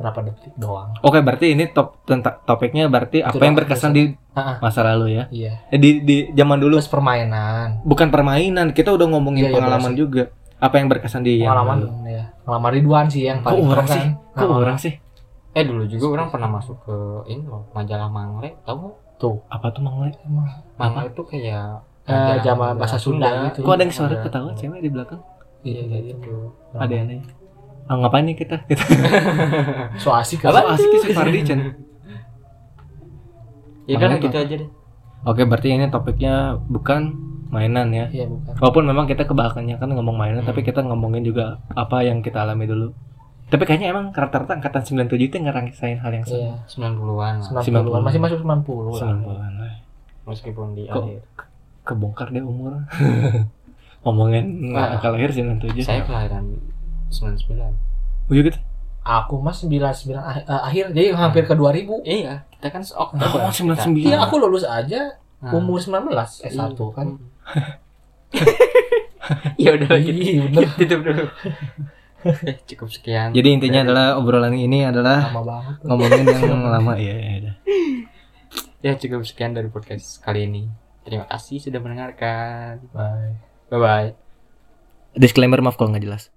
berapa detik doang Oke, berarti ini top tentang topiknya berarti apa Itu yang berkesan di masa lalu ya. iya Eh, Di di zaman dulu terus permainan bukan permainan, kita udah ngomongin Iya, iya, pengalaman berasa. juga. Apa yang berkesan di yang pengalaman lalu? ya pengalaman Ridwan sih yang Kok paling orang keren sih? Kok Pengalaman. orang sih? eh dulu juga orang pernah masuk ke ini loh majalah Mangle tahu tuh Apa tuh Mangle? Mangle itu kayak Eh, zaman bahasa Sunda gitu. Kok ada yang suara ketawa cewek di belakang? iya kayak gitu Ada yang. Ah, ngapain nih kita? Kita so asik apa kan? asik sih Fardi Chan. ya udah gitu aja deh Oke, berarti ini topiknya bukan mainan ya. iya bukan Walaupun memang kita kebanyakan kan ngomong mainan, Hmm. tapi kita ngomongin juga apa yang kita alami dulu. Tapi kayaknya emang rata-rata angkatan 97 itu ngerasain hal yang sama. iya 90-an lah. 90-an masih masuk 90 lah 90-an lah. meskipun di Kok? akhir Kebongkar deh umur. ngomongin Wah. akal lahir 97. saya kelahiran 99 Oh iya gitu. aku mas 99 ah- eh, akhir jadi hampir ke 2000 iya kita kan Oh, seoktober 99. iya aku lulus aja Nah. umur 19 S1 kan. Ya udah gitu. iya bener. Tutup dulu. Eh, cukup sekian. Jadi intinya adalah obrolan ini adalah lama banget. ngomongin yang lama. Ya. ya, udah. ya cukup sekian dari podcast kali ini. Terima kasih sudah mendengarkan. Bye. Bye bye Disclaimer maaf kalau nggak jelas.